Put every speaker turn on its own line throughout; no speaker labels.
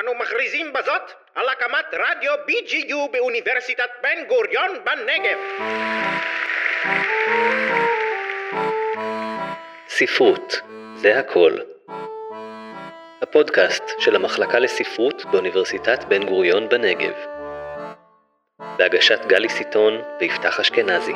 אנו מכריזים בזאת על הקמת רדיו BGU באוניברסיטת בן גוריון בנגב.
ספרות, זה הכל. הפודקאסט של המחלקה לספרות באוניברסיטת בן גוריון בנגב. בהגשת גלי סיטון ויפתח אשכנזי.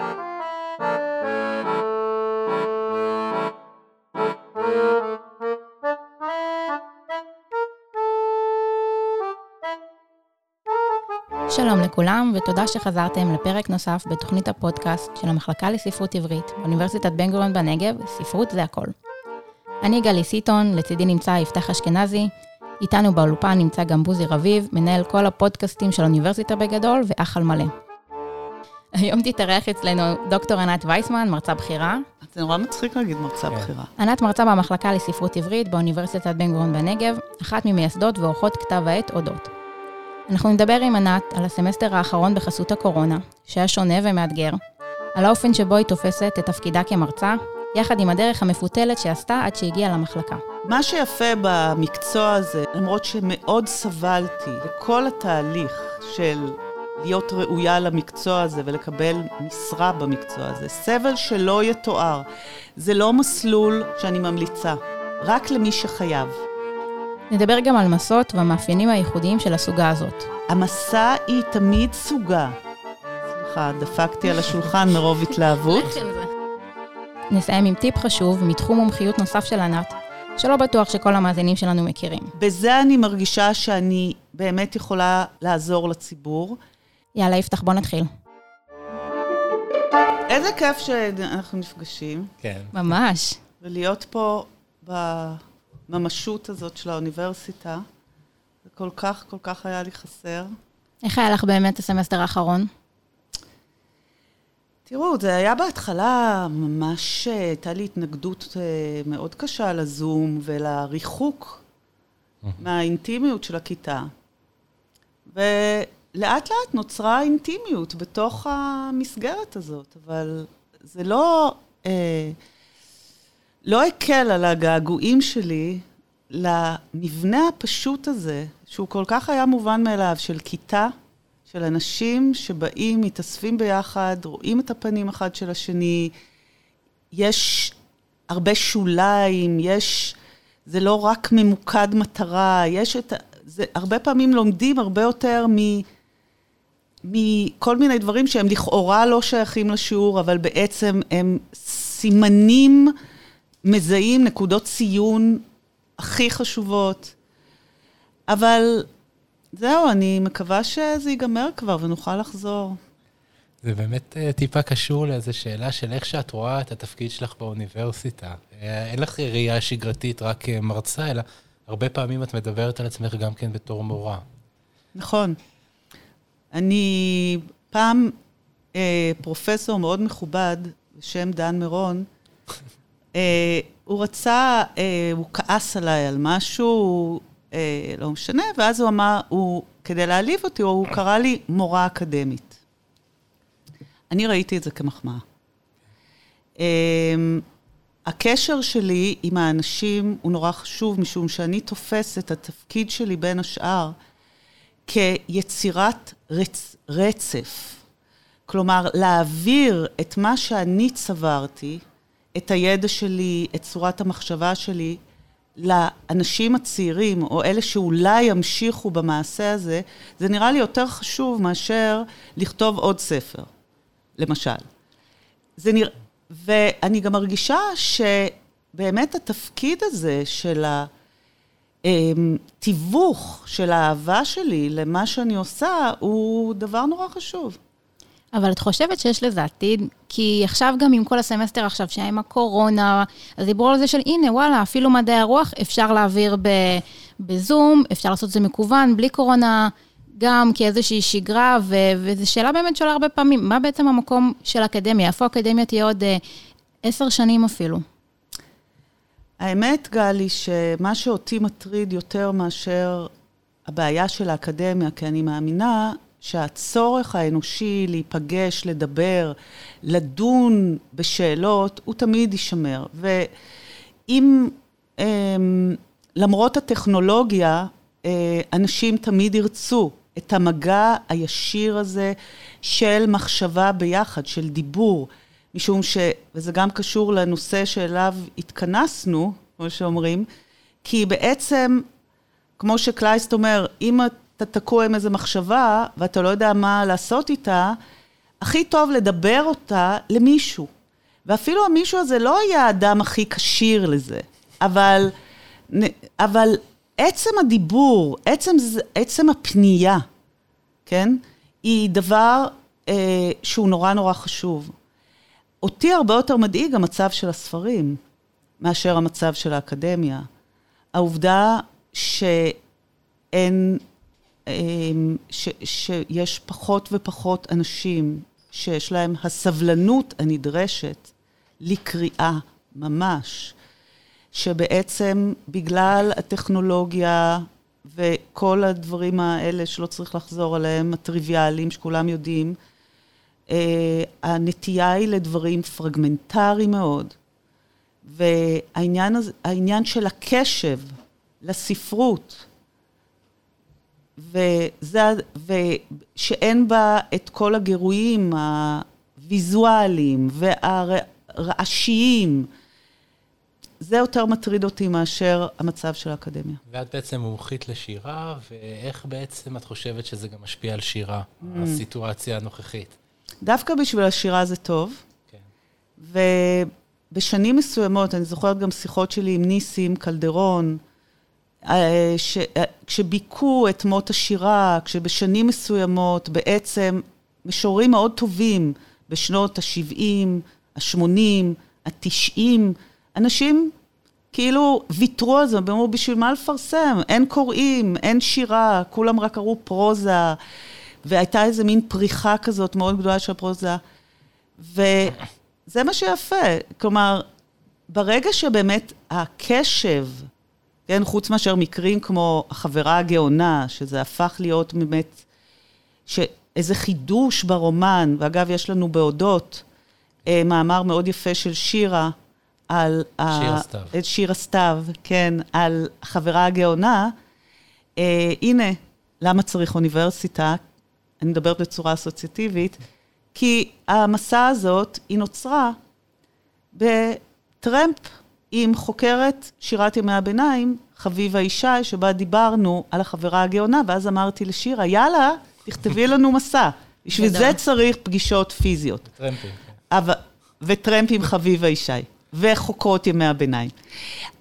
שלום לכולם, ותודה שחזרתם לפרק נוסף בתוכנית הפודקאסט של המחלקה לספרות עברית באוניברסיטת בן גוריון בנגב, ספרות זה הכל. אני גלי סיטון, לצידי נמצא יפתח אשכנזי, איתנו באולפן נמצא גם בוזי רביב, מנהל כל הפודקאסטים של האוניברסיטה בגדול ואח על מלא. היום תתארח אצלנו דוקטור ענת וייסמן, מרצה בכירה.
זה נורא מצחיק להגיד מרצה בכירה.
ענת מרצה במחלקה לספרות עברית באוניברסיטת בן גוריון בנגב, אחת ממייסדות ועורכות כתב העת אודות. אנחנו נדבר עם ענת על הסמסטר האחרון בחסות הקורונה, שהיה שונה ומאתגר, על האופן שבו היא תופסת את תפקידה כמרצה, יחד עם הדרך המפותלת שעשתה עד שהגיעה למחלקה.
מה שיפה במקצוע הזה, למרות שמאוד סבלתי בכל התהליך של להיות ראויה למקצוע הזה ולקבל משרה במקצוע הזה, סבל שלא יתואר. זה לא מסלול שאני ממליצה, רק למי שחייב.
נדבר גם על מסות והמאפיינים הייחודיים של הסוגה הזאת.
המסע היא תמיד סוגה. סליחה, דפקתי על השולחן מרוב התלהבות.
נסיים עם טיפ חשוב מתחום מומחיות נוסף של ענת, שלא בטוח שכל המאזינים שלנו מכירים.
בזה אני מרגישה שאני באמת יכולה לעזור לציבור.
יאללה, יפתח, בוא נתחיל.
איזה כיף שאנחנו נפגשים.
כן.
ממש.
ולהיות פה בממשות הזאת של האוניברסיטה. זה כל כך, כל כך היה לי חסר.
איך היה לך באמת הסמסטר האחרון?
תראו, זה היה בהתחלה ממש, הייתה לי התנגדות אה, מאוד קשה לזום ולריחוק מהאינטימיות של הכיתה. ולאט לאט נוצרה אינטימיות בתוך המסגרת הזאת, אבל זה לא, אה, לא הקל על הגעגועים שלי למבנה הפשוט הזה, שהוא כל כך היה מובן מאליו, של כיתה, של אנשים שבאים, מתאספים ביחד, רואים את הפנים אחד של השני, יש הרבה שוליים, יש, זה לא רק ממוקד מטרה, יש את, זה, הרבה פעמים לומדים הרבה יותר מ... מכל מיני דברים שהם לכאורה לא שייכים לשיעור, אבל בעצם הם סימנים מזהים, נקודות ציון הכי חשובות. אבל זהו, אני מקווה שזה ייגמר כבר ונוכל לחזור.
זה באמת uh, טיפה קשור לאיזו שאלה של איך שאת רואה את התפקיד שלך באוניברסיטה. Uh, אין לך ראייה שגרתית רק כמרצה, אלא הרבה פעמים את מדברת על עצמך גם כן בתור מורה.
נכון. אני פעם uh, פרופסור מאוד מכובד, בשם דן מירון, הוא רצה, uh, הוא כעס עליי על משהו, אה, לא משנה, ואז הוא אמר, הוא, כדי להעליב אותי, הוא קרא לי מורה אקדמית. אני ראיתי את זה כמחמאה. אה, הקשר שלי עם האנשים הוא נורא חשוב, משום שאני תופס את התפקיד שלי בין השאר כיצירת רצ, רצף. כלומר, להעביר את מה שאני צברתי, את הידע שלי, את צורת המחשבה שלי, לאנשים הצעירים, או אלה שאולי ימשיכו במעשה הזה, זה נראה לי יותר חשוב מאשר לכתוב עוד ספר, למשל. זה נראה... ואני גם מרגישה שבאמת התפקיד הזה של התיווך של האהבה שלי למה שאני עושה, הוא דבר נורא חשוב.
אבל את חושבת שיש לזה עתיד? כי עכשיו גם עם כל הסמסטר עכשיו, שהיה עם הקורונה, אז דיברו על זה של הנה, וואלה, אפילו מדעי הרוח אפשר להעביר בזום, אפשר לעשות את זה מקוון, בלי קורונה, גם כאיזושהי שגרה, ו- וזו שאלה באמת שעולה הרבה פעמים, מה בעצם המקום של האקדמיה? איפה האקדמיה תהיה עוד אה, עשר שנים אפילו?
האמת, גלי, שמה שאותי מטריד יותר מאשר הבעיה של האקדמיה, כי אני מאמינה שהצורך האנושי להיפגש, לדבר, לדון בשאלות, הוא תמיד יישמר. ואם, אמ, למרות הטכנולוגיה, אה, אנשים תמיד ירצו את המגע הישיר הזה של מחשבה ביחד, של דיבור, משום ש... וזה גם קשור לנושא שאליו התכנסנו, כמו שאומרים, כי בעצם, כמו שקלייסט אומר, אם אתה תקוע עם איזו מחשבה ואתה לא יודע מה לעשות איתה, הכי טוב לדבר אותה למישהו. ואפילו המישהו הזה לא יהיה האדם הכי כשיר לזה, אבל, אבל עצם הדיבור, עצם, עצם הפנייה, כן, היא דבר אה, שהוא נורא נורא חשוב. אותי הרבה יותר מדאיג המצב של הספרים מאשר המצב של האקדמיה. העובדה שאין, ש, שיש פחות ופחות אנשים שיש להם הסבלנות הנדרשת לקריאה ממש, שבעצם בגלל הטכנולוגיה וכל הדברים האלה שלא צריך לחזור עליהם, הטריוויאליים שכולם יודעים, אה, הנטייה היא לדברים פרגמנטריים מאוד. והעניין של הקשב לספרות, וזה, ושאין בה את כל הגירויים הוויזואליים והרעשיים, זה יותר מטריד אותי מאשר המצב של האקדמיה.
ואת בעצם מומחית לשירה, ואיך בעצם את חושבת שזה גם משפיע על שירה, mm. הסיטואציה הנוכחית?
דווקא בשביל השירה זה טוב. כן. ובשנים מסוימות, אני זוכרת גם שיחות שלי עם ניסים, קלדרון, ש... אה, כשביכו את מות השירה, כשבשנים מסוימות בעצם משוררים מאוד טובים בשנות ה-70, ה-80, ה-90, אנשים כאילו ויתרו על זה, הם אמרו, בשביל מה לפרסם? אין קוראים, אין שירה, כולם רק קראו פרוזה, והייתה איזה מין פריחה כזאת מאוד גדולה של פרוזה. וזה מה שיפה, כלומר, ברגע שבאמת הקשב, כן, חוץ מאשר מקרים כמו החברה הגאונה, שזה הפך להיות באמת, שאיזה חידוש ברומן, ואגב, יש לנו בהודות אה, מאמר מאוד יפה של שירה, על...
שיר הסתיו.
את שיר הסתיו, כן, על חברה הגאונה. אה, הנה, למה צריך אוניברסיטה? אני מדברת בצורה אסוציאטיבית, כי המסע הזאת, היא נוצרה בטרמפ עם חוקרת שירת ימי הביניים, חביבה ישי, שבה דיברנו על החברה הגאונה, ואז אמרתי לשירה, יאללה, תכתבי לנו מסע. בשביל זה צריך פגישות פיזיות.
טרמפים.
כן. וטרמפ עם חביבה ישי. וחוקרות ימי הביניים.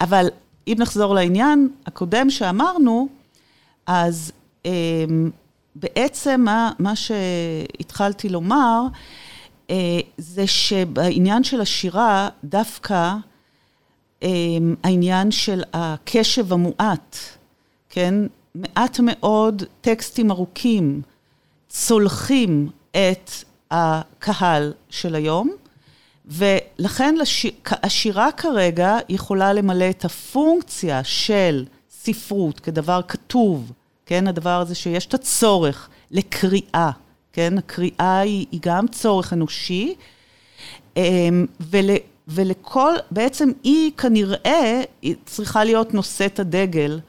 אבל אם נחזור לעניין הקודם שאמרנו, אז אה, בעצם מה, מה שהתחלתי לומר, אה, זה שבעניין של השירה, דווקא העניין של הקשב המועט, כן? מעט מאוד טקסטים ארוכים צולחים את הקהל של היום, ולכן לש... השירה כרגע יכולה למלא את הפונקציה של ספרות כדבר כתוב, כן? הדבר הזה שיש את הצורך לקריאה, כן? הקריאה היא, היא גם צורך אנושי, אמ, ול... ולכל, בעצם היא כנראה היא צריכה להיות נושאת הדגל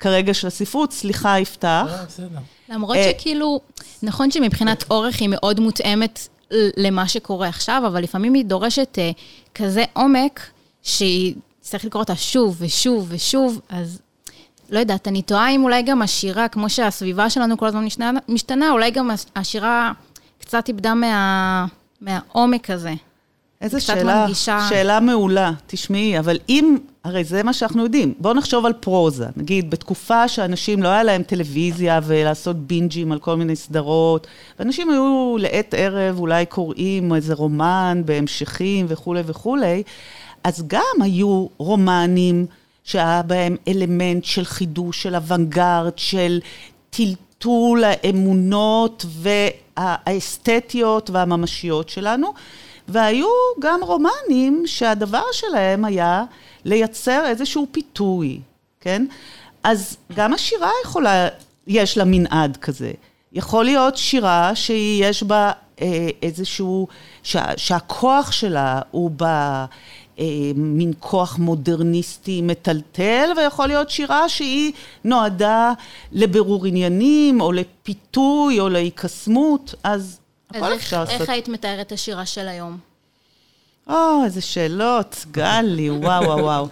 כרגע של הספרות. סליחה, יפתח.
אה, בסדר.
למרות אה, שכאילו, נכון שמבחינת אורך היא מאוד מותאמת למה שקורה עכשיו, אבל לפעמים היא דורשת uh, כזה עומק, שהיא תצטרך לקרוא אותה שוב ושוב ושוב, אז לא יודעת, אני תוהה אם אולי גם השירה, כמו שהסביבה שלנו כל הזמן משתנה, משתנה אולי גם השירה קצת איבדה מה, מהעומק הזה.
איזה שאלה, מנגישה... שאלה מעולה, תשמעי, אבל אם, הרי זה מה שאנחנו יודעים, בואו נחשוב על פרוזה. נגיד, בתקופה שאנשים לא היה להם טלוויזיה ולעשות בינג'ים על כל מיני סדרות, ואנשים היו לעת ערב אולי קוראים איזה רומן בהמשכים וכולי וכולי, אז גם היו רומנים שהיה בהם אלמנט של חידוש, של אוונגרד, של טלטול האמונות והאסתטיות והממשיות שלנו. והיו גם רומנים שהדבר שלהם היה לייצר איזשהו פיתוי, כן? אז גם השירה יכולה, יש לה מנעד כזה. יכול להיות שירה שיש בה אה, איזשהו, שה, שהכוח שלה הוא אה, מין כוח מודרניסטי מטלטל, ויכול להיות שירה שהיא נועדה לבירור עניינים, או לפיתוי, או להיקסמות, אז הכל
איך,
אפשר לעשות.
איך היית מתארת את השירה של היום?
או, איזה שאלות, גלי, וואו, וואו, וואו.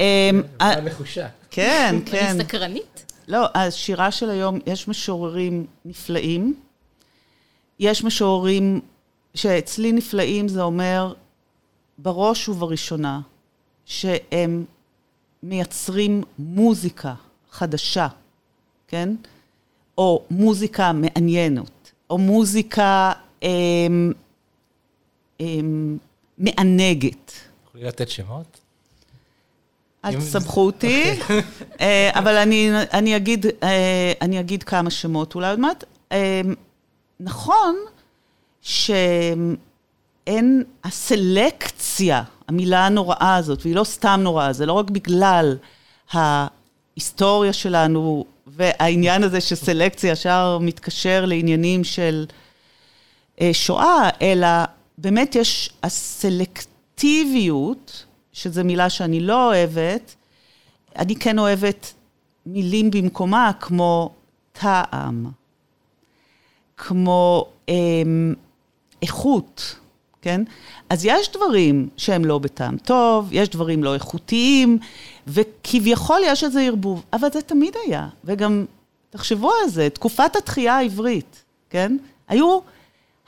אה,
נחושה.
כן, כן.
אני סקרנית.
לא, השירה של היום, יש משוררים נפלאים. יש משוררים שאצלי נפלאים, זה אומר בראש ובראשונה שהם מייצרים מוזיקה חדשה, כן? או מוזיקה מעניינת, או מוזיקה אמ, אמ, מענגת.
תוכלי לתת שמות?
אל תסבכו אותי, אה, אבל אני, אני, אגיד, אה, אני אגיד כמה שמות אולי עוד מעט. אה, נכון שאין, הסלקציה, המילה הנוראה הזאת, והיא לא סתם נוראה, זה לא רק בגלל ההיסטוריה שלנו והעניין הזה שסלקציה ישר מתקשר לעניינים של אה, שואה, אלא באמת יש הסלקטיביות, שזו מילה שאני לא אוהבת, אני כן אוהבת מילים במקומה, כמו טעם, כמו אמ, איכות, כן? אז יש דברים שהם לא בטעם טוב, יש דברים לא איכותיים, וכביכול יש איזה ערבוב, אבל זה תמיד היה. וגם, תחשבו על זה, תקופת התחייה העברית, כן? היו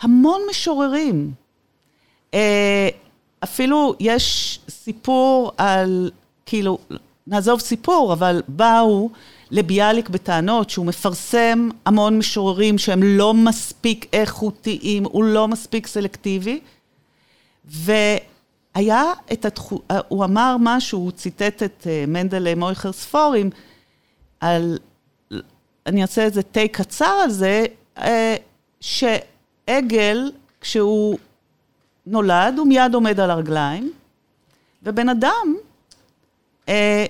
המון משוררים. אה, אפילו יש סיפור על, כאילו, נעזוב סיפור, אבל באו לביאליק בטענות שהוא מפרסם המון משוררים שהם לא מספיק איכותיים, הוא לא מספיק סלקטיבי, והיה את התחו... הוא אמר משהו, הוא ציטט את אה, מנדלה מויכר ספורים, על, אני אעשה איזה תה קצר על זה, אה, שעגל, כשהוא נולד, הוא מיד עומד על הרגליים, ובן אדם, אה,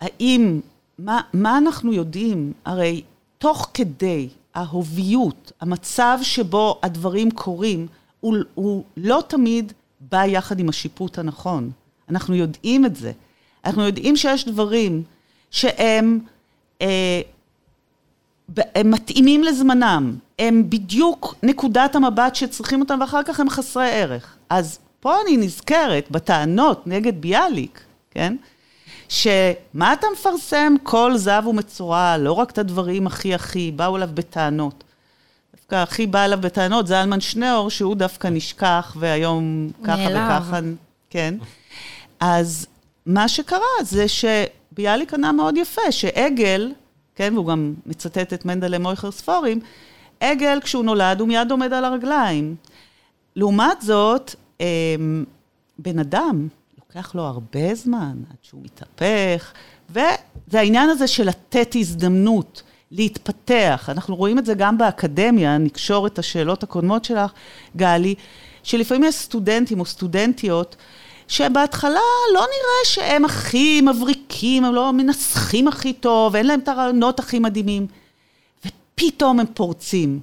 האם, מה, מה אנחנו יודעים? הרי תוך כדי ההוביות, המצב שבו הדברים קורים, הוא, הוא לא תמיד בא יחד עם השיפוט הנכון. אנחנו יודעים את זה. אנחנו יודעים שיש דברים שהם אה, הם מתאימים לזמנם, הם בדיוק נקודת המבט שצריכים אותם, ואחר כך הם חסרי ערך. אז פה אני נזכרת בטענות נגד ביאליק, כן? שמה אתה מפרסם? כל זב ומצורע, לא רק את הדברים הכי הכי, באו אליו בטענות. דווקא הכי בא אליו בטענות זה אלמן שניאור, שהוא דווקא נשכח, והיום ככה
נעלב.
וככה, כן. אז מה שקרה זה שביאליק ענה מאוד יפה, שעגל, כן, והוא גם מצטט את מנדלה מויכר ספורים, עגל, כשהוא נולד, הוא מיד עומד על הרגליים. לעומת זאת, אמ, בן אדם, לוקח לו הרבה זמן עד שהוא מתהפך, וזה העניין הזה של לתת הזדמנות להתפתח. אנחנו רואים את זה גם באקדמיה, נקשור את השאלות הקודמות שלך, גלי, שלפעמים יש סטודנטים או סטודנטיות, שבהתחלה לא נראה שהם הכי מבריקים, הם לא מנסחים הכי טוב, אין להם את הרעיונות הכי מדהימים, ופתאום הם פורצים,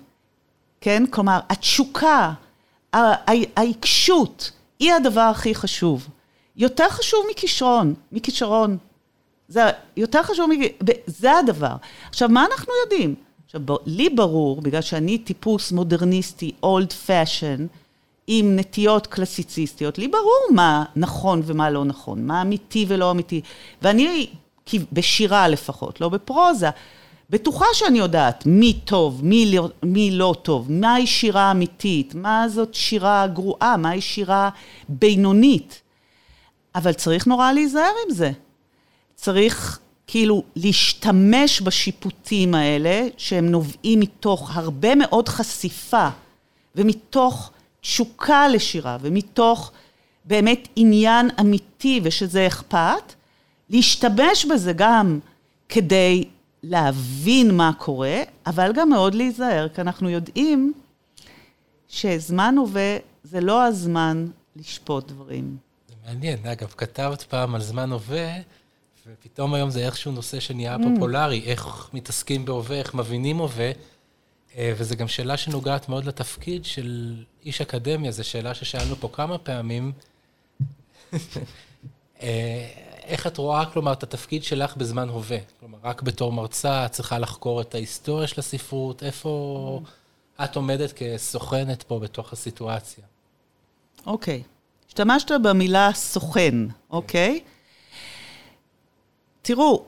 כן? כלומר, התשוקה, העיקשות, היא הדבר הכי חשוב. יותר חשוב מכישרון, מכישרון. זה יותר חשוב, זה הדבר. עכשיו, מה אנחנו יודעים? עכשיו, לי ברור, בגלל שאני טיפוס מודרניסטי, old fashion, עם נטיות קלאסיציסטיות, לי ברור מה נכון ומה לא נכון, מה אמיתי ולא אמיתי. ואני, בשירה לפחות, לא בפרוזה, בטוחה שאני יודעת מי טוב, מי לא, מי לא טוב, מהי שירה אמיתית, מה זאת שירה גרועה, מהי שירה בינונית. אבל צריך נורא להיזהר עם זה. צריך כאילו להשתמש בשיפוטים האלה, שהם נובעים מתוך הרבה מאוד חשיפה, ומתוך תשוקה לשירה, ומתוך באמת עניין אמיתי ושזה אכפת, להשתמש בזה גם כדי להבין מה קורה, אבל גם מאוד להיזהר, כי אנחנו יודעים שזמן הווה זה לא הזמן לשפוט דברים.
זה מעניין, אגב, כתבת פעם על זמן הווה, ופתאום היום זה איכשהו נושא שנהיה פופולרי, איך מתעסקים בהווה, איך מבינים הווה, אה, וזו גם שאלה שנוגעת מאוד לתפקיד של איש אקדמיה, זו שאלה ששאלנו פה כמה פעמים. אה, איך את רואה, כלומר, את התפקיד שלך בזמן הווה? כלומר, רק בתור מרצה, את צריכה לחקור את ההיסטוריה של הספרות, איפה את עומדת כסוכנת פה בתוך הסיטואציה?
אוקיי. השתמשת במילה סוכן, אוקיי? תראו,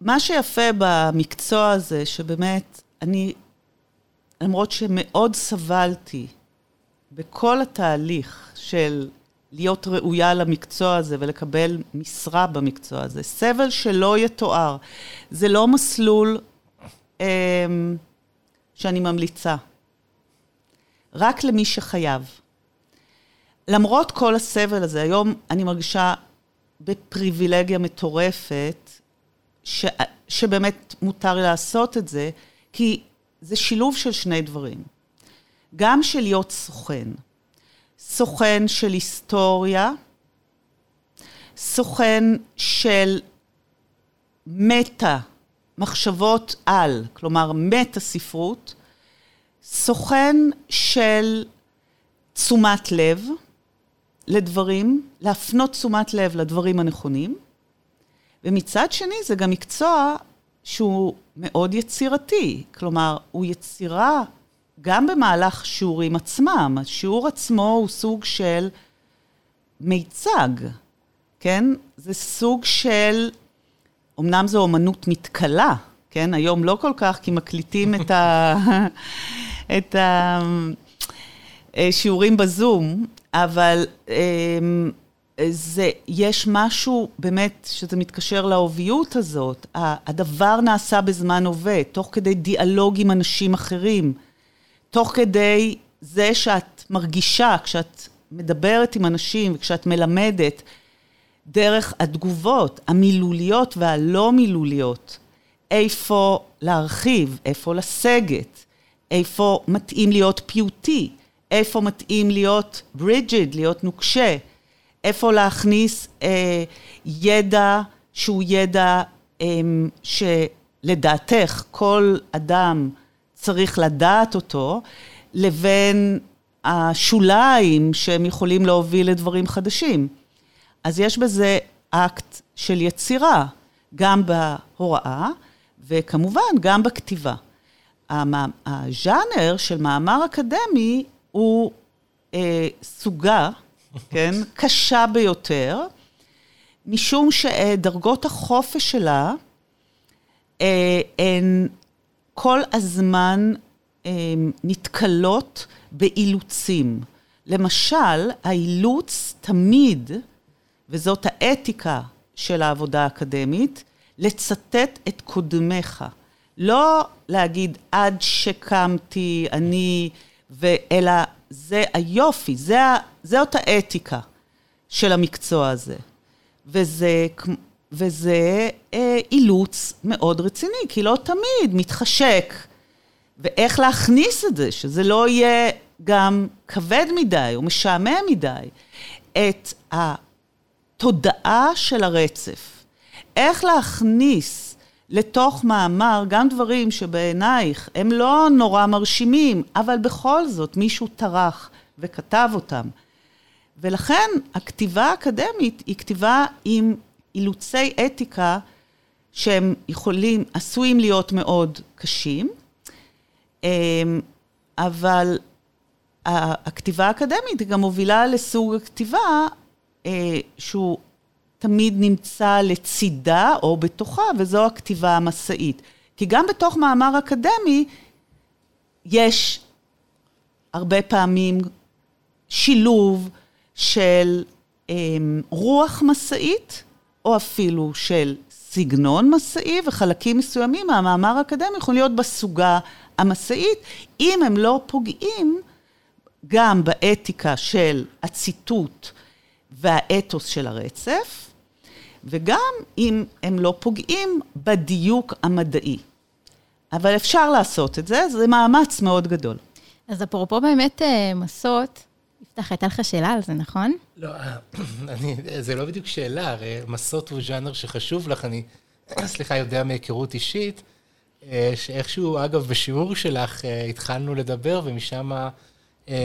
מה שיפה במקצוע הזה, שבאמת, אני, למרות שמאוד סבלתי בכל התהליך של להיות ראויה למקצוע הזה ולקבל משרה במקצוע הזה, סבל שלא יתואר. זה לא מסלול אה, שאני ממליצה. רק למי שחייב. למרות כל הסבל הזה, היום אני מרגישה בפריבילגיה מטורפת, ש, שבאמת מותר לעשות את זה, כי זה שילוב של שני דברים. גם של להיות סוכן. סוכן של היסטוריה, סוכן של מטה, מחשבות על, כלומר מטה ספרות, סוכן של תשומת לב לדברים, להפנות תשומת לב לדברים הנכונים, ומצד שני זה גם מקצוע שהוא מאוד יצירתי, כלומר, הוא יצירה גם במהלך שיעורים עצמם. השיעור עצמו הוא סוג של מיצג, כן? זה סוג של, אמנם זו אומנות מתכלה, כן? היום לא כל כך, כי מקליטים את, ה... את השיעורים בזום, אבל אמ, זה, יש משהו באמת שזה מתקשר לאוביות הזאת. הדבר נעשה בזמן הווה, תוך כדי דיאלוג עם אנשים אחרים. תוך כדי זה שאת מרגישה, כשאת מדברת עם אנשים וכשאת מלמדת, דרך התגובות המילוליות והלא מילוליות, איפה להרחיב, איפה לסגת, איפה מתאים להיות פיוטי, איפה מתאים להיות ברידג'יד, להיות נוקשה, איפה להכניס אה, ידע שהוא ידע אה, שלדעתך כל אדם צריך לדעת אותו, לבין השוליים שהם יכולים להוביל לדברים חדשים. אז יש בזה אקט של יצירה, גם בהוראה וכמובן גם בכתיבה. הז'אנר של מאמר אקדמי הוא אה, סוגה, כן, קשה ביותר, משום שדרגות החופש שלה אה, הן כל הזמן אה, נתקלות באילוצים. למשל, האילוץ תמיד, וזאת האתיקה של העבודה האקדמית, לצטט את קודמיך. לא להגיד עד שקמתי אני, אלא זה היופי, זה, זאת האתיקה של המקצוע הזה. וזה וזה אה, אילוץ מאוד רציני, כי לא תמיד מתחשק. ואיך להכניס את זה, שזה לא יהיה גם כבד מדי או משעמם מדי, את התודעה של הרצף. איך להכניס לתוך מאמר גם דברים שבעינייך הם לא נורא מרשימים, אבל בכל זאת מישהו טרח וכתב אותם. ולכן הכתיבה האקדמית היא כתיבה עם אילוצי אתיקה שהם יכולים, עשויים להיות מאוד קשים, אמ, אבל הכתיבה האקדמית גם מובילה לסוג הכתיבה אה, שהוא תמיד נמצא לצידה או בתוכה, וזו הכתיבה המסעית. כי גם בתוך מאמר אקדמי יש הרבה פעמים שילוב של אמ, רוח מסעית או אפילו של סגנון מסעי, וחלקים מסוימים מהמאמר האקדמי יכולים להיות בסוגה המסעית, אם הם לא פוגעים גם באתיקה של הציטוט והאתוס של הרצף, וגם אם הם לא פוגעים בדיוק המדעי. אבל אפשר לעשות את זה, זה מאמץ מאוד גדול.
אז אפרופו באמת אה, מסות, יפתח, הייתה לך שאלה על זה, נכון?
לא, אה, אני, זה לא בדיוק שאלה, הרי מסות הוא ז'אנר שחשוב לך, אני, סליחה, יודע מהיכרות אישית, אה, שאיכשהו, אגב, בשיעור שלך התחלנו לדבר, ומשם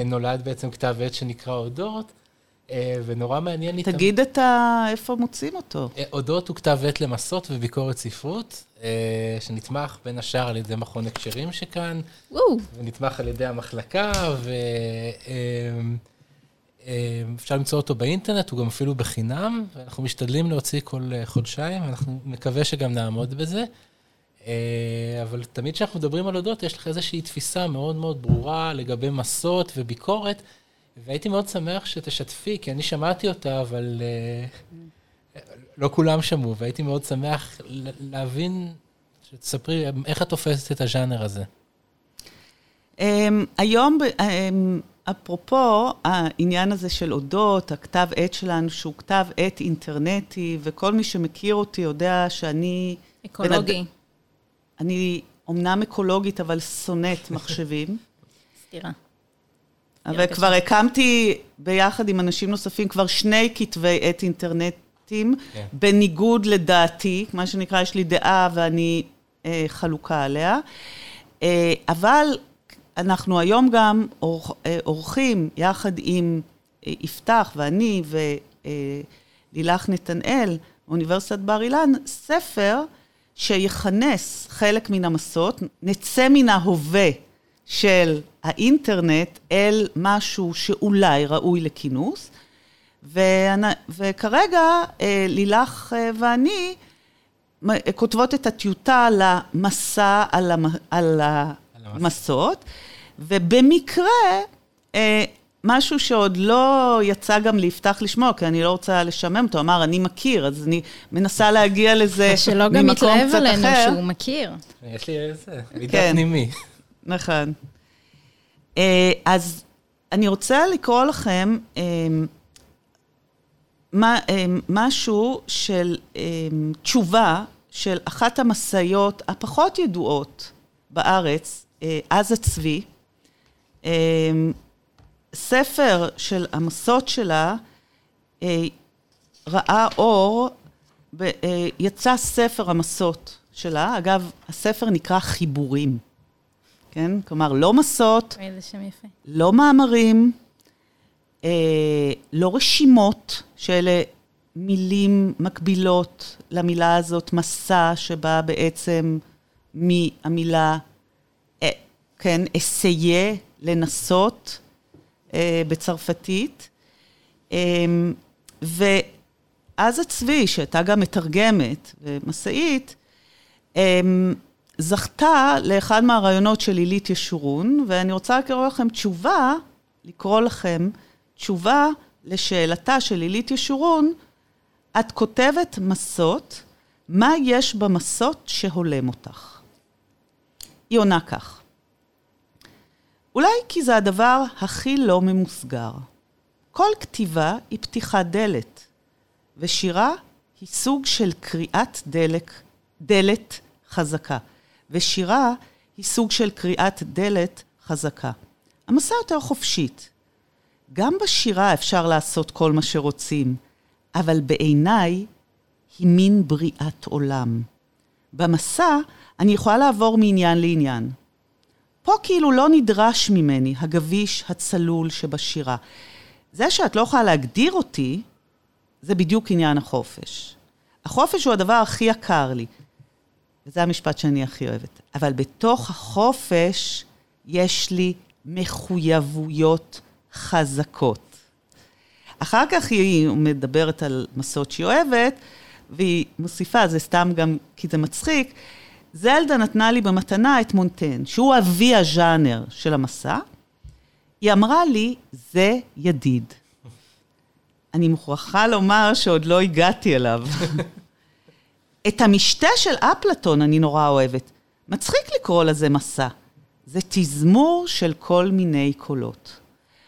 נולד בעצם כתב עת שנקרא אודות, ונורא מעניין לי...
תגיד את ה... איפה מוצאים אותו.
אה, אודות הוא כתב עת למסות וביקורת ספרות, אה, שנתמך בין השאר על ידי מכון הקשרים שכאן, ונתמך על ידי המחלקה, ואפשר למצוא אותו באינטרנט, הוא גם אפילו בחינם, ואנחנו משתדלים להוציא כל אה, חודשיים, ואנחנו מקווה שגם נעמוד בזה. אה, אבל תמיד כשאנחנו מדברים על אודות, יש לך איזושהי תפיסה מאוד מאוד ברורה לגבי מסות וביקורת, והייתי מאוד שמח שתשתפי, כי אני שמעתי אותה, אבל אה, לא כולם שמעו, והייתי מאוד שמח ל- להבין, שתספרי איך את תופסת את הז'אנר הזה.
Um, היום, um, אפרופו העניין הזה של אודות, הכתב עת שלנו, שהוא כתב עת אינטרנטי, וכל מי שמכיר אותי יודע שאני...
אקולוגי.
בן אד- אני אומנם אקולוגית, אבל שונאת מחשבים.
סתירה.
וכבר הקמתי ביחד עם אנשים נוספים כבר שני כתבי עת אינטרנטיים,
כן.
בניגוד לדעתי, מה שנקרא, יש לי דעה ואני אה, חלוקה עליה. אה, אבל אנחנו היום גם אה, עורכים, יחד עם אה, יפתח ואני ולילך נתנאל, מאוניברסיטת בר אילן, ספר שיכנס חלק מן המסות, נצא מן ההווה של האינטרנט אל משהו שאולי ראוי לכינוס. וכרגע אה, לילך אה, ואני כותבות את הטיוטה למסע על, המ, על המסות, ובמקרה, אה, משהו שעוד לא יצא גם ליפתח לשמוע, כי אני לא רוצה לשמם אותו, אמר, אני מכיר, אז אני מנסה להגיע לזה
שלא גם
ממקום
יתלהב
קצת
עלינו
אחר.
שהוא מכיר.
יש לי איזה מידע
כן.
פנימי.
נכון. אה, אז אני רוצה לקרוא לכם אה, אה, משהו של תשובה של אחת המשאיות הפחות ידועות בארץ, עזה צבי. ספר של המסות שלה אה, ראה אור, יצא ספר המסות שלה. אגב, הספר נקרא חיבורים. כן? כלומר, לא מסות. לא מאמרים, אה, לא רשימות, שאלה מילים מקבילות למילה הזאת, מסע, שבאה בעצם מהמילה, אה, כן, אסיה, לנסות, אה, בצרפתית. אה, ואז הצבי, שהייתה גם מתרגמת ומסעית, אמ, זכתה לאחד מהרעיונות של עילית ישורון, ואני רוצה לקרוא לכם תשובה, לקרוא לכם תשובה לשאלתה של עילית ישורון, את כותבת מסות, מה יש במסות שהולם אותך? היא עונה כך: אולי כי זה הדבר הכי לא ממוסגר. כל כתיבה היא פתיחת דלת, ושירה היא סוג של קריאת דלק, דלת חזקה, ושירה היא סוג של קריאת דלת חזקה. המסע יותר חופשית. גם בשירה אפשר לעשות כל מה שרוצים, אבל בעיניי היא מין בריאת עולם. במסע אני יכולה לעבור מעניין לעניין. פה כאילו לא נדרש ממני הגביש הצלול שבשירה. זה שאת לא יכולה להגדיר אותי, זה בדיוק עניין החופש. החופש הוא הדבר הכי יקר לי, וזה המשפט שאני הכי אוהבת. אבל בתוך החופש יש לי מחויבויות חזקות. אחר כך היא מדברת על מסעות שהיא אוהבת, והיא מוסיפה, זה סתם גם כי זה מצחיק, זלדה נתנה לי במתנה את מונטן, שהוא אבי הז'אנר של המסע. היא אמרה לי, זה ידיד. אני מוכרחה לומר שעוד לא הגעתי אליו. את המשתה של אפלטון אני נורא אוהבת. מצחיק לקרוא לזה מסע. זה תזמור של כל מיני קולות.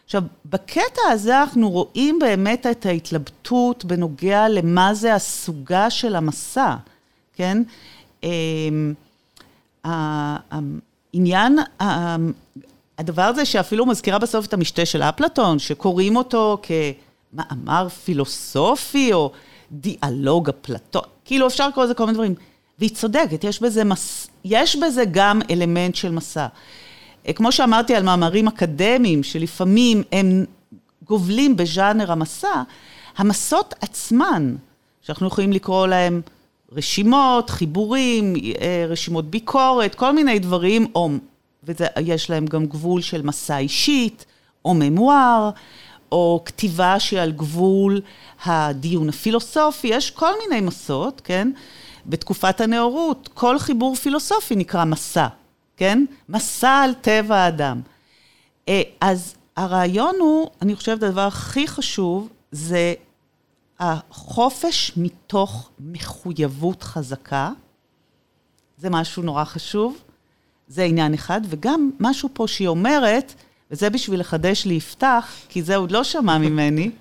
עכשיו, בקטע הזה אנחנו רואים באמת את ההתלבטות בנוגע למה זה הסוגה של המסע, כן? אמ, העניין, הדבר הזה שאפילו מזכירה בסוף את המשתה של אפלטון, שקוראים אותו כמאמר פילוסופי או דיאלוג אפלטון, כאילו אפשר לקרוא לזה כל מיני דברים. והיא צודקת, יש בזה, מס... יש בזה גם אלמנט של מסע. כמו שאמרתי על מאמרים אקדמיים, שלפעמים הם גובלים בז'אנר המסע, המסות עצמן, שאנחנו יכולים לקרוא להם רשימות, חיבורים, אה, רשימות ביקורת, כל מיני דברים, או, ויש להם גם גבול של מסע אישית, או ממואר, או כתיבה שהיא על גבול הדיון הפילוסופי, יש כל מיני מסות, כן? בתקופת הנאורות, כל חיבור פילוסופי נקרא מסע, כן? מסע על טבע האדם. אה, אז הרעיון הוא, אני חושבת, הדבר הכי חשוב, זה החופש מתוך מחויבות חזקה. זה משהו נורא חשוב, זה עניין אחד, וגם משהו פה שהיא אומרת, וזה בשביל לחדש לי יפתח, כי זה עוד לא שמע ממני,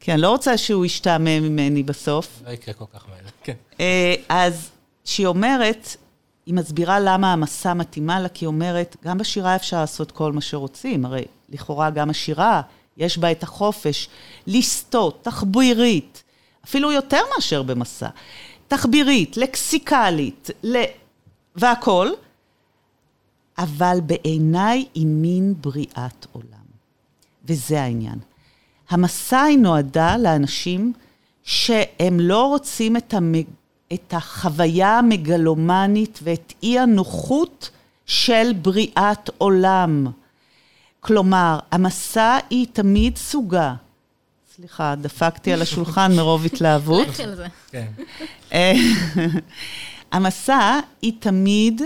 כי אני לא רוצה שהוא ישתעמם ממני בסוף.
לא יקרה כל כך מהר, כן.
אה, אז שהיא אומרת, היא מסבירה למה המסע מתאימה לה, כי היא אומרת, גם בשירה אפשר לעשות כל מה שרוצים, הרי לכאורה גם השירה, יש בה את החופש לסטות, תחבירית, אפילו יותר מאשר במסע, תחבירית, לקסיקלית, ל... והכול, אבל בעיניי היא מין בריאת עולם. וזה העניין. המסע היא נועדה לאנשים שהם לא רוצים את, המג... את החוויה המגלומנית ואת אי הנוחות של בריאת עולם. כלומר, המסע היא תמיד סוגה. סליחה, דפקתי על השולחן מרוב התלהבות.
לכי על זה.
כן.
המסע היא תמיד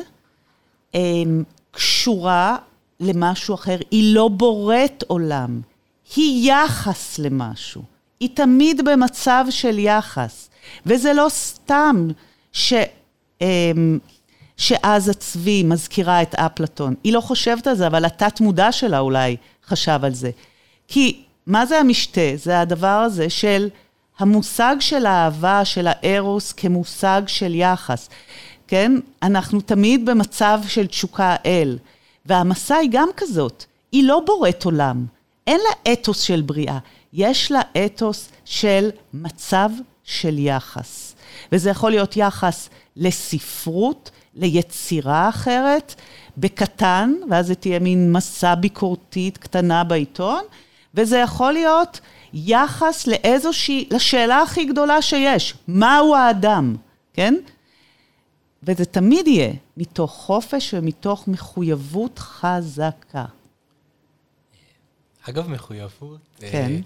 אה, קשורה למשהו אחר, היא לא בוראת עולם, היא יחס למשהו, היא תמיד במצב של יחס, וזה לא סתם ש... אה, שאז הצבי מזכירה את אפלטון. היא לא חושבת על זה, אבל התת-מודע שלה אולי חשב על זה. כי מה זה המשתה? זה הדבר הזה של המושג של האהבה, של הארוס, כמושג של יחס. כן? אנחנו תמיד במצב של תשוקה אל. והמסע היא גם כזאת, היא לא בוראת עולם. אין לה אתוס של בריאה, יש לה אתוס של מצב של יחס. וזה יכול להיות יחס לספרות, ליצירה אחרת, בקטן, ואז זה תהיה מין מסע ביקורתית קטנה בעיתון, וזה יכול להיות יחס לאיזושהי, לשאלה הכי גדולה שיש, מהו האדם, כן? וזה תמיד יהיה מתוך חופש ומתוך מחויבות חזקה.
אגב, מחויבות...
כן.
אה,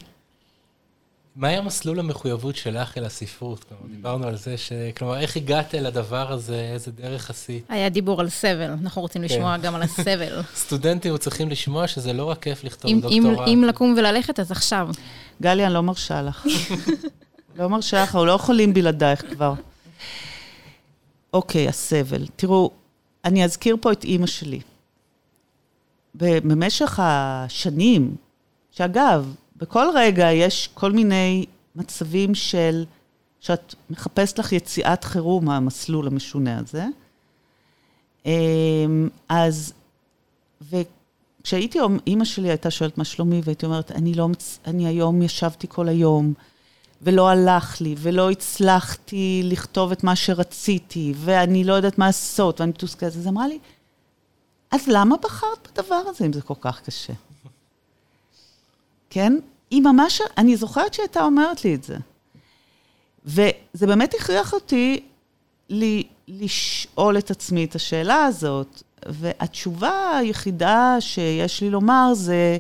מהי המסלול המחויבות שלך אל הספרות? כלומר, דיברנו על זה ש... כלומר, איך הגעת אל הדבר הזה, איזה דרך עשית?
היה דיבור על סבל, אנחנו רוצים לשמוע גם על הסבל.
סטודנטים צריכים לשמוע שזה לא רק כיף לכתוב
אם- אם-
דוקטורט.
אם לקום וללכת, אז עכשיו.
גלי, אני לא מרשה לך. לא מרשה לך, אנחנו לא יכולים בלעדייך כבר. אוקיי, הסבל. תראו, אני אזכיר פה את אימא שלי. במשך השנים, שאגב, בכל רגע יש כל מיני מצבים של, שאת מחפשת לך יציאת חירום מהמסלול המשונה הזה. אמ, אז, וכשהייתי, אימא שלי הייתה שואלת מה שלומי, והייתי אומרת, אני לא, אני היום ישבתי כל היום, ולא הלך לי, ולא הצלחתי לכתוב את מה שרציתי, ואני לא יודעת מה לעשות, ואני מתוסכלת. אז אמרה לי, אז למה בחרת בדבר הזה אם זה כל כך קשה? כן? היא ממש, אני זוכרת שהיא הייתה אומרת לי את זה. וזה באמת הכריח אותי לי, לשאול את עצמי את השאלה הזאת, והתשובה היחידה שיש לי לומר זה,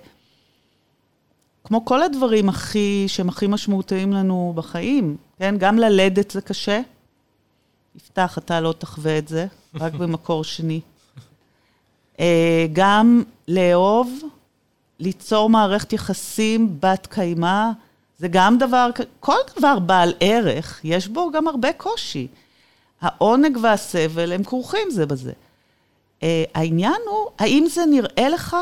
כמו כל הדברים הכי, שהם הכי משמעותיים לנו בחיים, כן? גם ללדת זה קשה. יפתח, אתה לא תחווה את זה, רק במקור שני. אה, גם לאהוב, ליצור מערכת יחסים בת קיימא, זה גם דבר, כל דבר בעל ערך, יש בו גם הרבה קושי. העונג והסבל הם כרוכים זה בזה. Uh, העניין הוא, האם זה נראה לך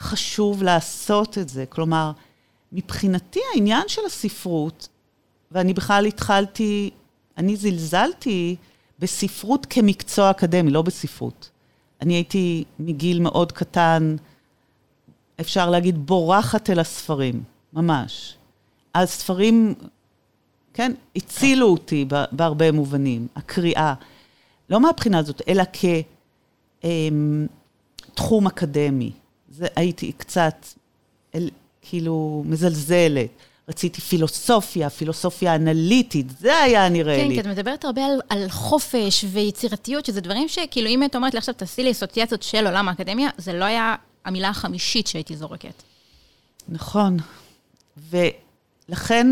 חשוב לעשות את זה? כלומר, מבחינתי העניין של הספרות, ואני בכלל התחלתי, אני זלזלתי בספרות כמקצוע אקדמי, לא בספרות. אני הייתי מגיל מאוד קטן, אפשר להגיד, בורחת אל הספרים, ממש. הספרים, כן, הצילו אותי בהרבה מובנים, הקריאה. לא מהבחינה הזאת, אלא כתחום אקדמי. זה הייתי קצת, כאילו מזלזלת. רציתי פילוסופיה, פילוסופיה אנליטית, זה היה נראה
כן,
לי.
כי את מדברת הרבה על, על חופש ויצירתיות, שזה דברים שכאילו, אם את אומרת לי עכשיו, תעשי לי אסוציאציות של עולם האקדמיה, זה לא היה המילה החמישית שהייתי זורקת.
נכון. ולכן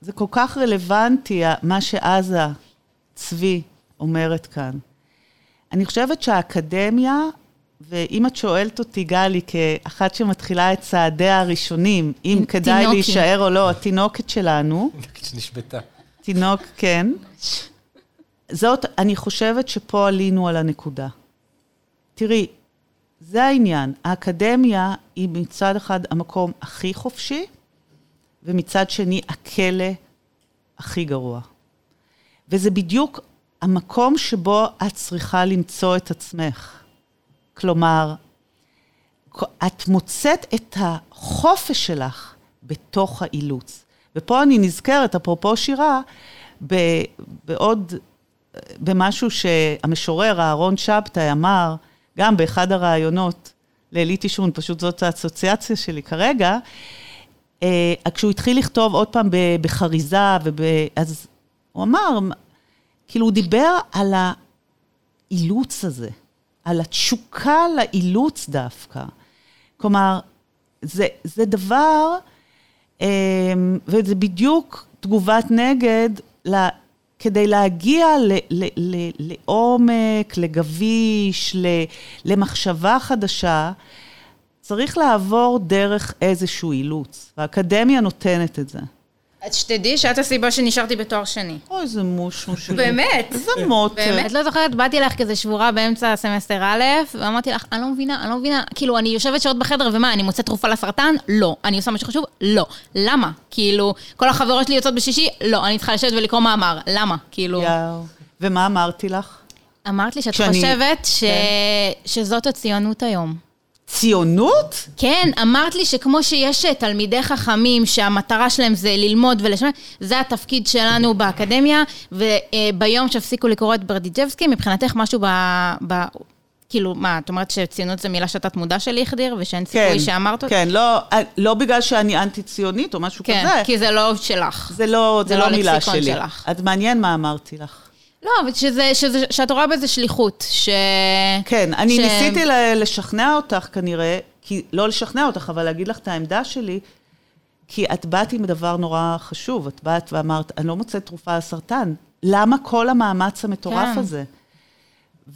זה כל כך רלוונטי, מה שעזה צבי אומרת כאן. אני חושבת שהאקדמיה, ואם את שואלת אותי, גלי, כאחת שמתחילה את צעדיה הראשונים, אם כדאי
תינוקי.
להישאר או לא, התינוקת שלנו,
שנשבתה.
תינוק, כן. זאת, אני חושבת שפה עלינו על הנקודה. תראי, זה העניין. האקדמיה היא מצד אחד המקום הכי חופשי, ומצד שני הכלא הכי גרוע. וזה בדיוק המקום שבו את צריכה למצוא את עצמך. כלומר, את מוצאת את החופש שלך בתוך האילוץ. ופה אני נזכרת, אפרופו שירה, בעוד, במשהו שהמשורר אהרון שבתאי אמר, גם באחד הראיונות לאליט עישון, פשוט זאת האסוציאציה שלי כרגע, אה, כשהוא התחיל לכתוב עוד פעם בחריזה, וב... אז הוא אמר, כאילו הוא דיבר על האילוץ הזה, על התשוקה לאילוץ דווקא. כלומר, זה, זה דבר, אה, וזה בדיוק תגובת נגד ל, כדי להגיע ל, ל, ל, לעומק, לגביש, ל, למחשבה חדשה, צריך לעבור דרך איזשהו אילוץ, והאקדמיה נותנת את זה.
את שתדעי שאת הסיבה שנשארתי בתואר שני.
אוי, איזה מושמו שלי.
באמת.
איזה מוטה.
באמת, לא זוכרת, באתי לך כזה שבורה באמצע סמסטר א', ואמרתי לך, אני לא מבינה, אני לא מבינה, כאילו, אני יושבת שעות בחדר, ומה, אני מוצאת תרופה לסרטן? לא. אני עושה משהו חשוב? לא. למה? כאילו, כל החברות שלי יוצאות בשישי? לא. אני צריכה לשבת ולקרוא מאמר. למה? כאילו...
יאו. ומה אמרתי לך?
אמרת לי שאת חושבת ש...
כן.
שזאת הציונות היום.
ציונות?
כן, אמרת לי שכמו שיש אה, תלמידי חכמים שהמטרה שלהם זה ללמוד ולשמוע, זה התפקיד שלנו באקדמיה, וביום שהפסיקו לקרוא את ברדיג'בסקי, מבחינתך משהו ב... ב... כאילו, מה, את אומרת שציונות זו מילה שתת מודע שלי החדיר, ושאין סיכוי שאמרת אותה?
כן, לא, לא בגלל שאני אנטי-ציונית או משהו
כן,
כזה.
כי זה לא שלך.
זה לא, זה
זה
לא
לא
מילה שלי.
שלך.
אז מעניין מה אמרתי לך.
לא, אבל שזה, שזה, שאת רואה בזה שליחות, ש...
כן, אני
ש-
ניסיתי לשכנע אותך כנראה, כי לא לשכנע אותך, אבל להגיד לך את העמדה שלי, כי את באת עם דבר נורא חשוב. את באת ואמרת, אני לא מוצאת תרופה לסרטן. למה כל המאמץ המטורף
כן.
הזה?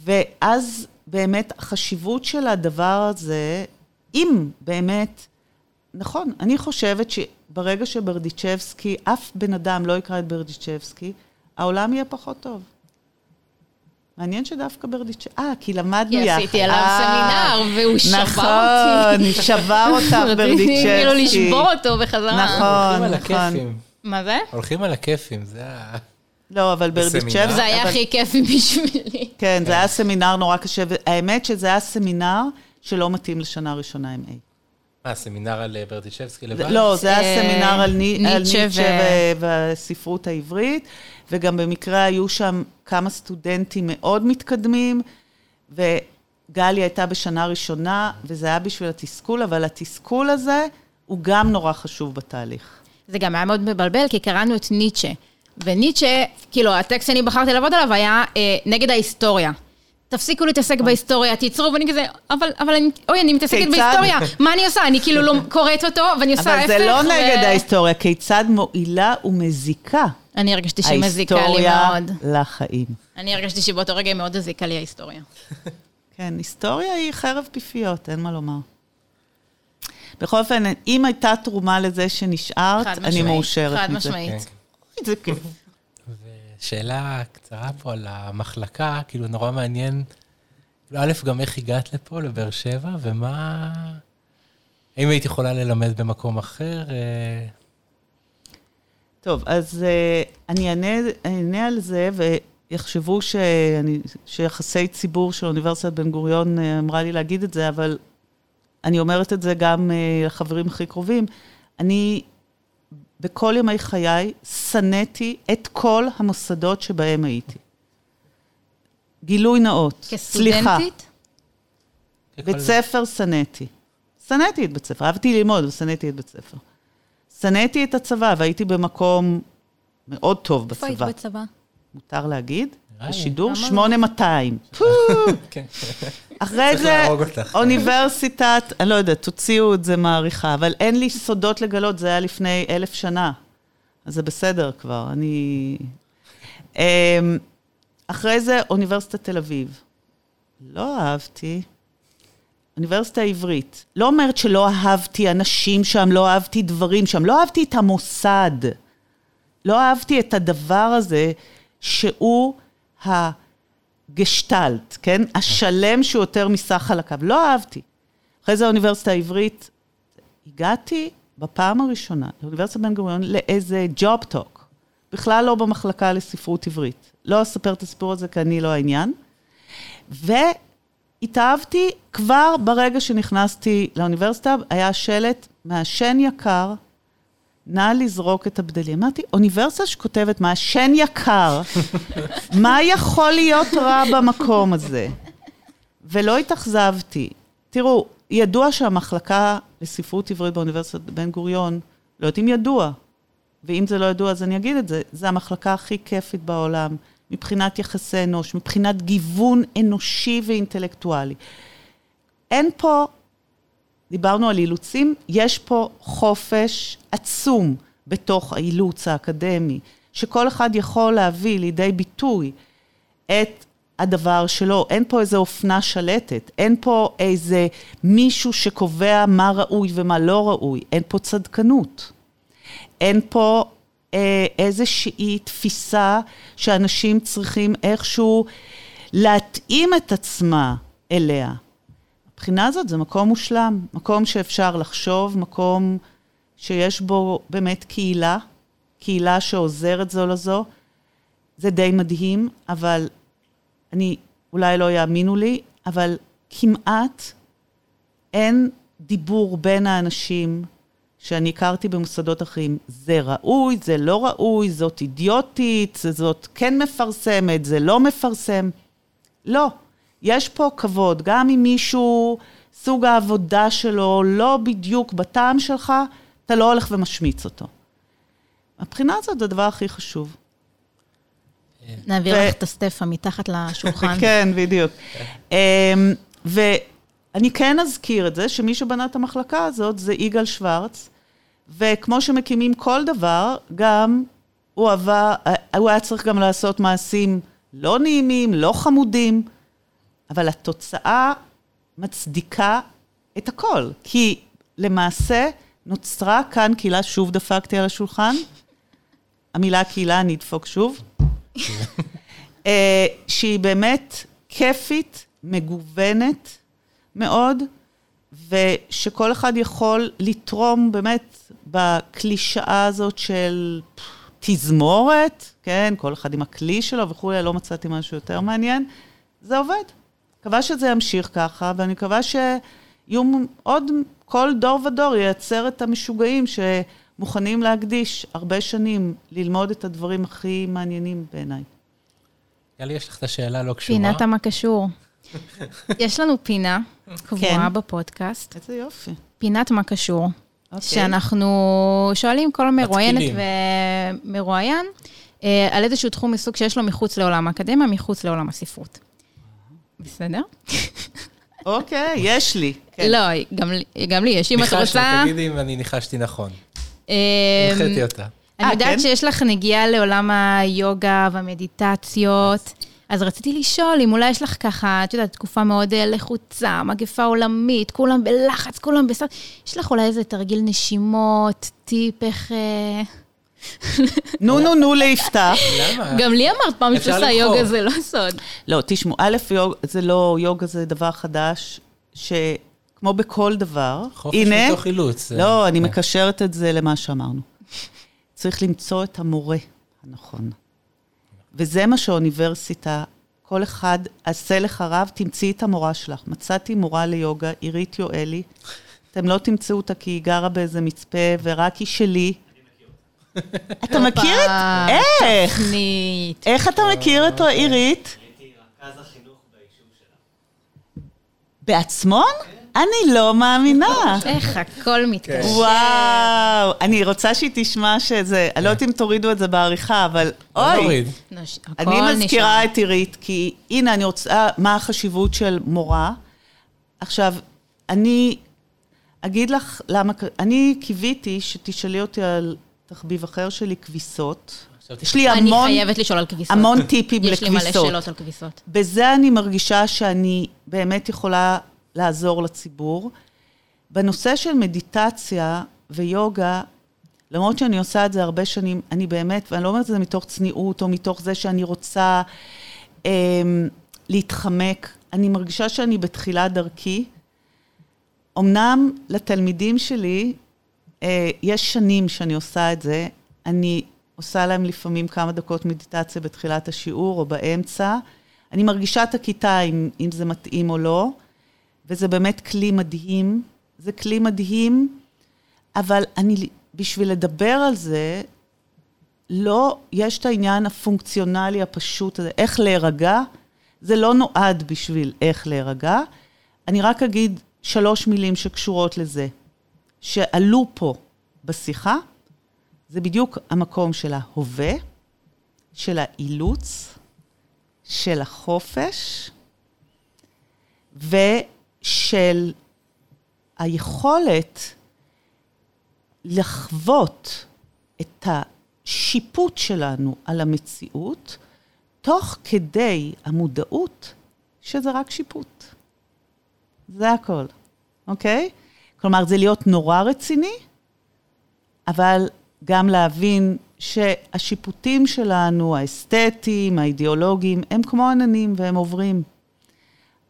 ואז באמת החשיבות של הדבר הזה, אם באמת, נכון, אני חושבת שברגע שברדיצ'בסקי, אף בן אדם לא יקרא את ברדיצ'בסקי, העולם יהיה פחות טוב. מעניין שדווקא ברדיצ'בסקי, אה, כי למדנו
כי
יחד.
עשיתי עליו
אה,
סמינר, והוא שבר
נכון,
אותי.
שבר אותך
רציתי
ברדיצ'בסקי.
כאילו לשבור אותו בחזרה.
נכון, נכון.
מה זה?
הולכים על הכיפים, זה ה...
לא, אבל? ברדיצ'בסקי...
זה היה הכי כיפי בשבילי.
כן, זה היה סמינר נורא קשה, והאמת שזה היה סמינר שלא מתאים לשנה ראשונה עם A.
מה, סמינר על אה, ברדיצ'בסקי לבד?
לא, זה היה
אה,
סמינר על ני- על
ניטשה
והספרות העברית, וגם במקרה היו שם כמה סטודנטים מאוד מתקדמים, וגלי הייתה בשנה ראשונה, וזה היה בשביל התסכול, אבל התסכול הזה הוא גם נורא חשוב בתהליך.
זה גם היה מאוד מבלבל, כי קראנו את ניטשה. וניטשה, כאילו, הטקסט שאני בחרתי לעבוד עליו היה אה, נגד ההיסטוריה. תפסיקו להתעסק בהיסטוריה, תיצרו, ואני כזה, אבל, אבל אני, אוי, אני מתעסקת? בהיסטוריה, מה אני עושה? אני כאילו לא קוראת אותו, ואני עושה
אבל
ההפך.
זה לא נגד ההיסטוריה, כיצד מועילה ומזיקה
אני הרגשתי שהיא מזיקה לי
ההיסטוריה
מאוד.
לחיים.
אני הרגשתי שבאותו רגע היא מאוד הזיקה לי ההיסטוריה.
כן, היסטוריה היא חרב פיפיות, אין מה לומר. בכל אופן, אם הייתה תרומה לזה שנשארת,
חד
אני מאושרת
חד
מזה.
משמעית.
כן.
זה כיף.
ושאלה קצרה פה על המחלקה, כאילו נורא מעניין, כאילו, א', גם איך הגעת לפה, לבאר שבע, ומה... האם היית יכולה ללמד במקום אחר? אה,
טוב, אז uh, אני אענה, אענה על זה, ויחשבו שאני, שיחסי ציבור של אוניברסיטת בן גוריון uh, אמרה לי להגיד את זה, אבל אני אומרת את זה גם לחברים הכי קרובים. אני בכל ימי חיי שנאתי את כל המוסדות שבהם הייתי. גילוי נאות. סליחה.
כסטודנטית?
בית ספר שנאתי. שנאתי את בית ספר, אהבתי ללמוד, ושנאתי את בית ספר. שנאתי את הצבא, והייתי במקום מאוד טוב
איפה היית
בצבא.
בצבא?
מותר להגיד?
נראה לי.
בשידור
לא?
8200.
כן.
אחרי זה. אוניברסיטת, אני לא יודעת, תוציאו את זה מעריכה, אבל אין לי סודות לגלות, זה היה לפני אלף שנה. אז זה בסדר כבר, אני... אמ, אחרי זה, אוניברסיטת תל אביב. לא אהבתי. אוניברסיטה העברית. לא אומרת שלא אהבתי אנשים שם, לא אהבתי דברים שם, לא אהבתי את המוסד. לא אהבתי את הדבר הזה שהוא הגשטלט, כן? השלם שהוא יותר מסך חלקיו. לא אהבתי. אחרי זה האוניברסיטה העברית, הגעתי בפעם הראשונה לאוניברסיטת בן גוריון לאיזה ג'וב טוק. בכלל לא במחלקה לספרות עברית. לא אספר את הסיפור הזה כי אני לא העניין. והתאהבתי כבר ברגע שנכנסתי לאוניברסיטה, היה שלט, מעשן יקר, נא לזרוק את הבדלים. אמרתי, אוניברסיטה שכותבת מעשן יקר, מה יכול להיות רע במקום הזה? ולא התאכזבתי. תראו, ידוע שהמחלקה לספרות עברית באוניברסיטת בן גוריון, לא יודעת אם ידוע, ואם זה לא ידוע אז אני אגיד את זה, זה המחלקה הכי כיפית בעולם, מבחינת יחסי אנוש, מבחינת גיוון אנושי ואינטלקטואלי. אין פה, דיברנו על אילוצים, יש פה חופש עצום בתוך האילוץ האקדמי, שכל אחד יכול להביא לידי ביטוי את הדבר שלו. אין פה איזו אופנה שלטת, אין פה איזה מישהו שקובע מה ראוי ומה לא ראוי, אין פה צדקנות. אין פה אה, איזושהי תפיסה שאנשים צריכים איכשהו להתאים את עצמה אליה. מבחינה הזאת זה מקום מושלם, מקום שאפשר לחשוב, מקום שיש בו באמת קהילה, קהילה שעוזרת זו לזו. זה די מדהים, אבל אני, אולי לא יאמינו לי, אבל כמעט אין דיבור בין האנשים שאני הכרתי במוסדות אחרים. זה ראוי, זה לא ראוי, זאת אידיוטית, זאת כן מפרסמת, זה לא מפרסם. לא. יש פה כבוד, גם אם מישהו, סוג העבודה שלו לא בדיוק בטעם שלך, אתה לא הולך ומשמיץ אותו. מבחינה הזאת זה הדבר הכי חשוב.
נעביר לך את הסטפה מתחת לשולחן.
כן, בדיוק. אמ, ואני כן אזכיר את זה, שמי שבנה את המחלקה הזאת זה יגאל שוורץ, וכמו שמקימים כל דבר, גם הוא עבר, הוא היה צריך גם לעשות מעשים לא נעימים, לא חמודים, אבל התוצאה מצדיקה את הכל. כי למעשה נוצרה כאן קהילה, שוב דפקתי על השולחן, המילה קהילה, אני אדפוק שוב. אה, שהיא באמת כיפית, מגוונת מאוד, ושכל אחד יכול לתרום באמת בקלישאה הזאת של תזמורת, כן, כל אחד עם הכלי שלו וכולי, לא מצאתי משהו יותר מעניין. זה עובד. מקווה שזה ימשיך ככה, ואני מקווה שיהיו עוד, כל דור ודור ייצר את המשוגעים שמוכנים להקדיש הרבה שנים ללמוד את הדברים הכי מעניינים בעיניי.
יאללה, יש לך את השאלה לא קשורה.
פינת המה קשור. יש לנו פינה קבועה
כן.
בפודקאסט,
איזה יופי.
פינת מה קשור,
אוקיי.
שאנחנו שואלים כל מרואיינת. ומרואיין אה, על איזשהו תחום עיסוק שיש לו מחוץ לעולם האקדמיה, מחוץ לעולם הספרות. בסדר?
אוקיי, יש לי. כן.
לא, גם לי- גם לי יש. אם את רוצה...
תגידי אם אני ניחשתי נכון.
אה,
הנחיתי אותה.
אני
אה,
יודעת
כן?
שיש לך נגיעה לעולם היוגה והמדיטציות, אז רציתי לשאול אם אולי יש לך ככה, את יודעת, תקופה מאוד אה, לחוצה, מגפה עולמית, כולם בלחץ, כולם בסדר, יש לך אולי איזה תרגיל נשימות, טיפ איך...
נו, נו, נו ליפתח.
למה?
גם לי אמרת פעם שאת
אפשר
עושה
לבחור.
יוגה, זה לא סוד.
לא, תשמעו, א', יוג, זה לא, יוגה זה דבר חדש, שכמו בכל דבר,
חופש
הנה,
מתוך אילוץ.
לא, אני
כן.
מקשרת את זה למה שאמרנו. צריך למצוא את המורה הנכון. וזה מה שהאוניברסיטה, כל אחד, עשה לך רב, תמצאי את המורה שלך. מצאתי מורה ליוגה, עירית יואלי. אתם לא תמצאו אותה כי היא גרה באיזה מצפה, ורק היא שלי. אתה מכיר את... איך?
תוכנית.
איך אתה מכיר את עירית? בעצמון? אני לא מאמינה.
איך הכל מתקשר.
וואו, אני רוצה שהיא תשמע שזה, אני לא יודעת אם תורידו את זה בעריכה, אבל
לא
אוי. אני. מזכירה את עירית, כי הנה, אני רוצה, מה החשיבות של מורה. עכשיו, אני אגיד לך למה, אני קיוויתי שתשאלי אותי על תחביב אחר שלי, כביסות. יש לי
אני
המון,
חייבת לשאול על כביסות.
המון טיפים
יש לי מלא
לכביסות.
שאלות על כביסות.
בזה אני מרגישה שאני באמת יכולה לעזור לציבור. בנושא של מדיטציה ויוגה, למרות שאני עושה את זה הרבה שנים, אני באמת, ואני לא אומרת את זה מתוך צניעות או מתוך זה שאני רוצה אה, להתחמק, אני מרגישה שאני בתחילת דרכי. אמנם לתלמידים שלי, יש שנים שאני עושה את זה, אני עושה להם לפעמים כמה דקות מדיטציה בתחילת השיעור או באמצע. אני מרגישה את הכיתה אם, אם זה מתאים או לא, וזה באמת כלי מדהים. זה כלי מדהים, אבל אני, בשביל לדבר על זה, לא, יש את העניין הפונקציונלי הפשוט הזה, איך להירגע. זה לא נועד בשביל איך להירגע. אני רק אגיד שלוש מילים שקשורות לזה, שעלו פה בשיחה, זה בדיוק המקום של ההווה, של האילוץ, של החופש, ושל היכולת לחוות את השיפוט שלנו על המציאות, תוך כדי המודעות שזה רק שיפוט. זה הכל, אוקיי? כלומר, זה להיות נורא רציני, אבל גם להבין שהשיפוטים שלנו, האסתטיים, האידיאולוגיים, הם כמו עננים והם עוברים.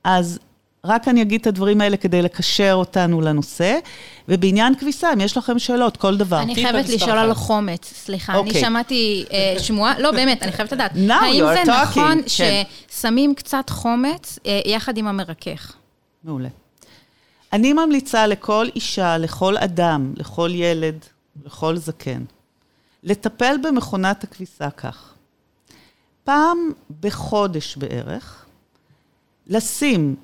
אז רק אני אגיד את הדברים האלה כדי לקשר אותנו לנושא, ובעניין כביסה, אם יש לכם שאלות, כל דבר.
אני חייבת לשאול על. חומץ, סליחה, אני
אוקיי.
שמעתי אה, שמועה, לא באמת, אני חייבת לדעת.
Now
האם זה
talking,
נכון
כן.
ששמים קצת חומץ אה, יחד עם המרכך?
מעולה. אני ממליצה לכל אישה, לכל אדם, לכל ילד, לכל זקן, לטפל במכונת הכביסה כך. פעם בחודש בערך, לשים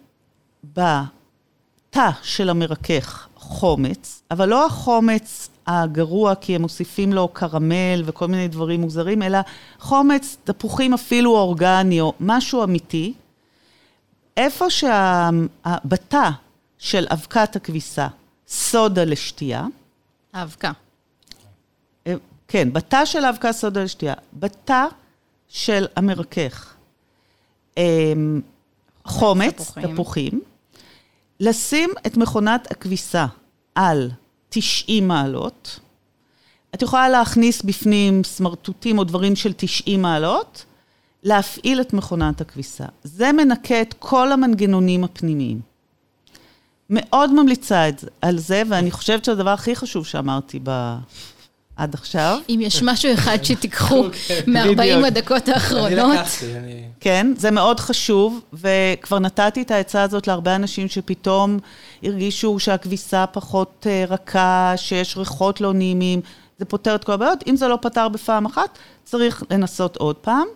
בתא של המרכך חומץ, אבל לא החומץ הגרוע, כי הם מוסיפים לו קרמל וכל מיני דברים מוזרים, אלא חומץ, תפוחים אפילו אורגני או משהו אמיתי, איפה שבתא של אבקת הכביסה, סודה לשתייה,
האבקה.
אה, כן, בתא של האבקה סודה לשתייה, בתא של המרכך, אמ, חומץ,
תפוחים.
תפוחים, לשים את מכונת הכביסה על 90 מעלות. את יכולה להכניס בפנים סמרטוטים או דברים של 90 מעלות, להפעיל את מכונת הכביסה. זה מנקה את כל המנגנונים הפנימיים. מאוד ממליצה את זה, על זה, ואני חושבת שהדבר הכי חשוב שאמרתי ב... עד עכשיו,
אם יש משהו אחד שתיקחו מ-40
בדיוק.
הדקות
אני
האחרונות,
לקחתי, אני...
כן, זה מאוד חשוב, וכבר נתתי את העצה הזאת להרבה אנשים שפתאום הרגישו שהכביסה פחות אה, רכה, שיש ריחות לא נעימים, זה פותר את כל הבעיות. אם זה לא פתר בפעם אחת, צריך לנסות עוד פעם.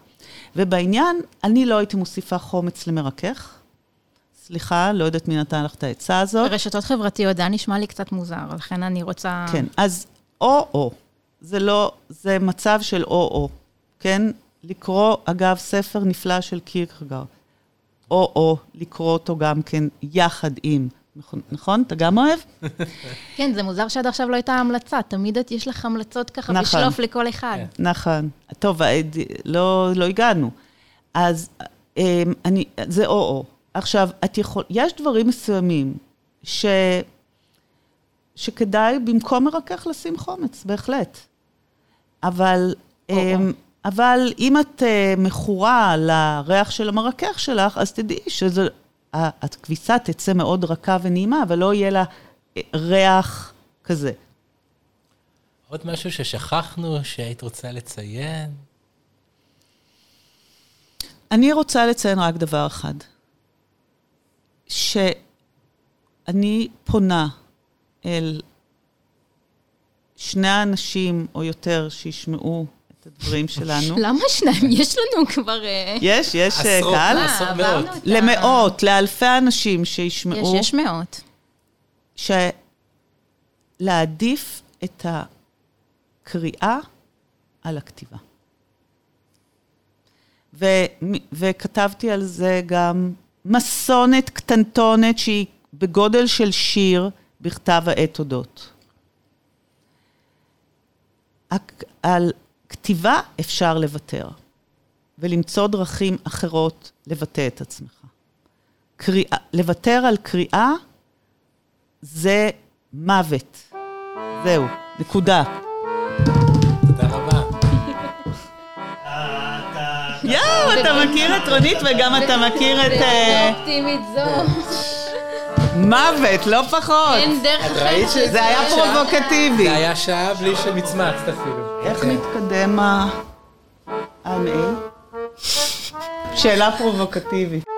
ובעניין, אני לא הייתי מוסיפה חומץ למרכך. סליחה, לא יודעת מי נתן לך את העצה הזאת.
רשתות חברתיות, זה היה נשמע לי קצת מוזר, לכן אני רוצה...
כן, אז או-או. זה לא, זה מצב של או-או, כן? לקרוא, אגב, ספר נפלא של קירקגר. או-או, לקרוא אותו גם כן יחד עם, נכון? נכון? אתה גם אוהב?
כן, זה מוזר שעד עכשיו לא הייתה המלצה, תמיד את- יש לך המלצות ככה
נכון.
בשלוף לכל אחד.
כן.
נכון. טוב, אה, לא, לא הגענו. אז אה, אני, זה או-או. עכשיו, את יכול, יש דברים מסוימים ש, שכדאי במקום מרכך לשים חומץ, בהחלט. אבל, אה, אבל אם את אה, מכורה לריח של המרכך שלך, אז תדעי שהכביסה תצא מאוד רכה ונעימה, אבל לא יהיה לה אה, ריח כזה.
עוד משהו ששכחנו, שהיית רוצה לציין?
אני רוצה לציין רק דבר אחד, שאני פונה אל שני האנשים או יותר שישמעו את הדברים שלנו.
למה שניים? יש לנו כבר... אה,
יש, יש אה,
עשרות.
קהל?
מה, עשרות
עברנו
מאות.
למאות, לאלפי אנשים
יש,
שישמעו.
יש מאות.
שלהעדיף את הקריאה על הכתיבה. ו, וכתבתי על זה גם מסונת קטנטונת שהיא בגודל של שיר בכתב העת תודות. על כתיבה אפשר לוותר, ולמצוא דרכים אחרות לבטא את עצמך. קריאה, לוותר על קריאה זה מוות. זהו, נקודה. אתה מכיר את רונית וגם אתה מכיר את... אה,
אופטימית זאת.
מוות, לא פחות.
אין דרך אחרת.
זה היה פרובוקטיבי.
זה היה שעה בלי שמצמצת אפילו.
איך
כן.
מתקדם ה... שאלה פרובוקטיבית.